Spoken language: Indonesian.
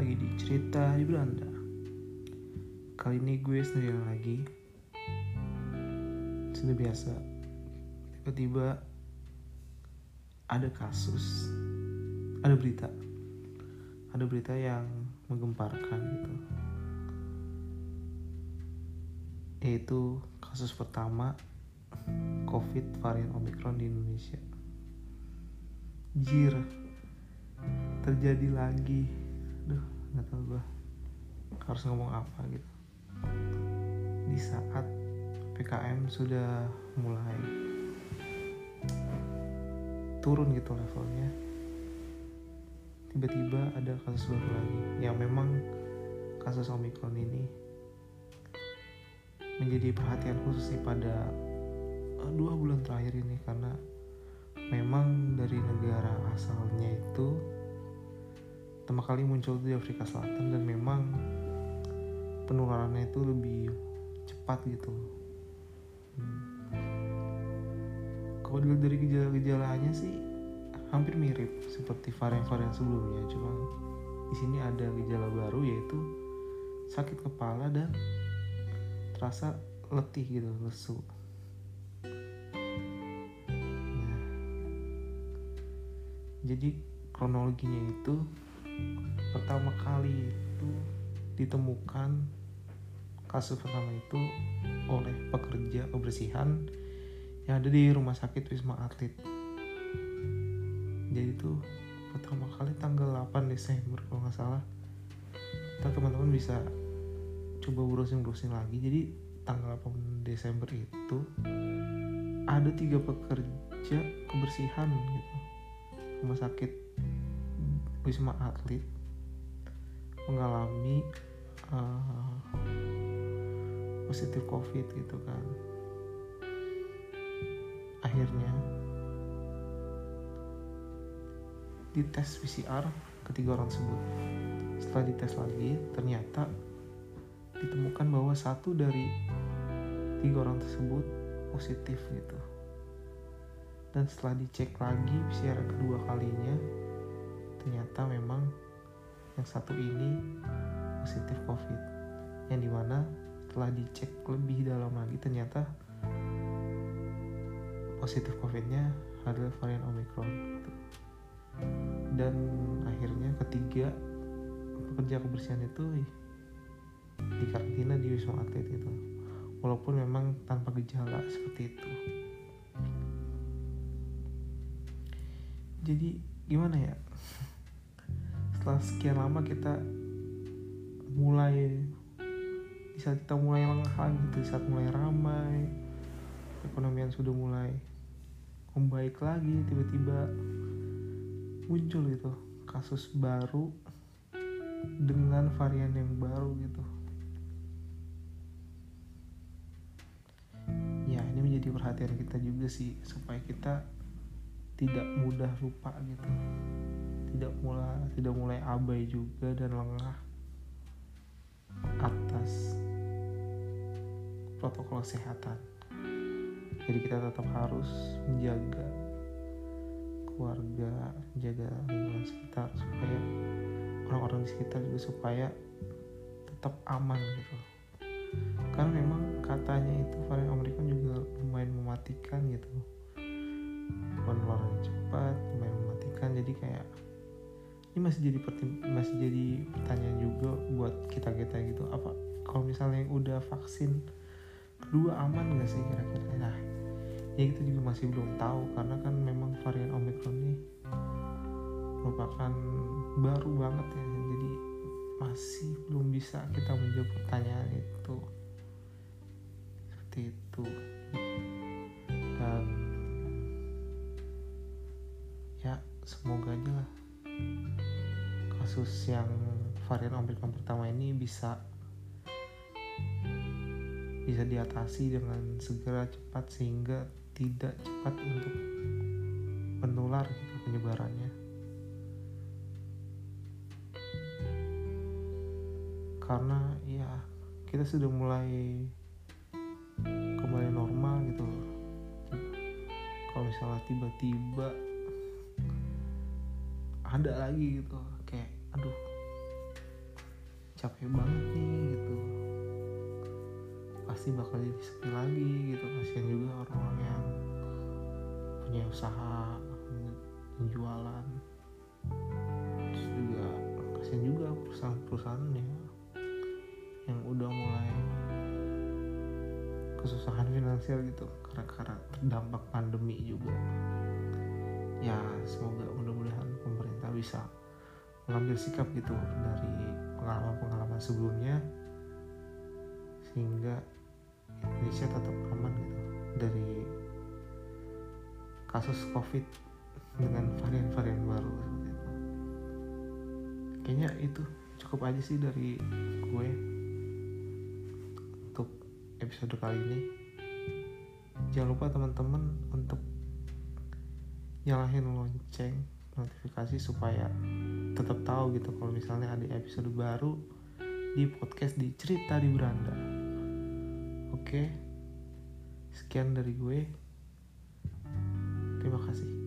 lagi di cerita di Belanda Kali ini gue sendirian lagi. Sudah biasa Tiba-tiba Ada kasus Ada berita Ada berita yang menggemparkan gitu. Yaitu kasus pertama COVID varian Omicron di Indonesia. Jir terjadi lagi Duh nggak tahu gue harus ngomong apa gitu. Di saat PKM sudah mulai turun gitu levelnya tiba-tiba ada kasus baru lagi yang memang kasus Omicron ini menjadi perhatian khusus nih pada eh, dua bulan terakhir ini. Karena memang dari negara asalnya itu pertama kali muncul di Afrika Selatan dan memang penularannya itu lebih cepat gitu hmm. kalau dilihat dari gejala-gejalanya sih hampir mirip seperti varian-varian sebelumnya cuma di sini ada gejala baru yaitu sakit kepala dan terasa letih gitu lesu nah, jadi kronologinya itu pertama kali itu ditemukan kasus pertama itu oleh pekerja kebersihan yang ada di rumah sakit Wisma Atlet. Jadi itu pertama kali tanggal 8 Desember kalau nggak salah. Kita teman-teman bisa coba browsing-browsing lagi. Jadi tanggal 8 Desember itu ada tiga pekerja kebersihan gitu rumah sakit Wisma Atlet mengalami uh, positif COVID gitu kan. Akhirnya dites PCR ketiga orang tersebut. Setelah dites lagi, ternyata ditemukan bahwa satu dari tiga orang tersebut positif gitu. Dan setelah dicek lagi PCR kedua kalinya, ternyata memang yang satu ini positif COVID. Yang di mana setelah dicek lebih dalam lagi ternyata positif COVID-nya adalah varian Omicron. Gitu. Dan akhirnya ketiga pekerja kebersihan itu di karantina di Wisma Atlet itu. Walaupun memang tanpa gejala seperti itu. Jadi gimana ya? Setelah sekian lama kita mulai di saat kita mulai lengah gitu, di saat mulai ramai, ekonomian sudah mulai membaik lagi, tiba-tiba muncul gitu kasus baru dengan varian yang baru gitu. Ya ini menjadi perhatian kita juga sih supaya kita tidak mudah lupa gitu, tidak mulai tidak mulai abai juga dan lengah atas protokol kesehatan. Jadi kita tetap harus menjaga keluarga, menjaga lingkungan sekitar supaya orang-orang di sekitar juga supaya tetap aman gitu. Karena memang katanya itu varian Omicron juga lumayan mematikan gitu. Penularan cepat, lumayan mematikan. Jadi kayak ini masih jadi masih jadi pertanyaan juga buat kita kita gitu. Apa kalau misalnya yang udah vaksin kedua aman gak sih kira-kira? Nah ya kita juga masih belum tahu karena kan memang varian omikron ini merupakan baru banget ya. Jadi masih belum bisa kita menjawab pertanyaan itu. Seperti itu. Dan ya semoga aja lah kasus yang varian Omicron pertama ini bisa bisa diatasi dengan segera cepat sehingga tidak cepat untuk menular gitu penyebarannya. Karena ya kita sudah mulai kembali normal gitu kalau misalnya tiba-tiba ada lagi gitu. Kayak aduh capek banget nih gitu. Pasti bakal jadi sepi lagi gitu. Kasihan juga orang-orang yang punya usaha penjualan. Terus juga kasihan juga perusahaan-perusahaannya yang udah mulai kesusahan finansial gitu karena karena terdampak pandemi juga. Ya semoga mudah-mudahan bisa mengambil sikap gitu dari pengalaman-pengalaman sebelumnya sehingga Indonesia tetap aman gitu dari kasus covid dengan varian-varian baru seperti itu. Kayaknya itu cukup aja sih dari gue untuk episode kali ini. Jangan lupa teman-teman untuk nyalahin lonceng notifikasi supaya tetap tahu gitu kalau misalnya ada episode baru di podcast di cerita di beranda. Oke, sekian dari gue. Terima kasih.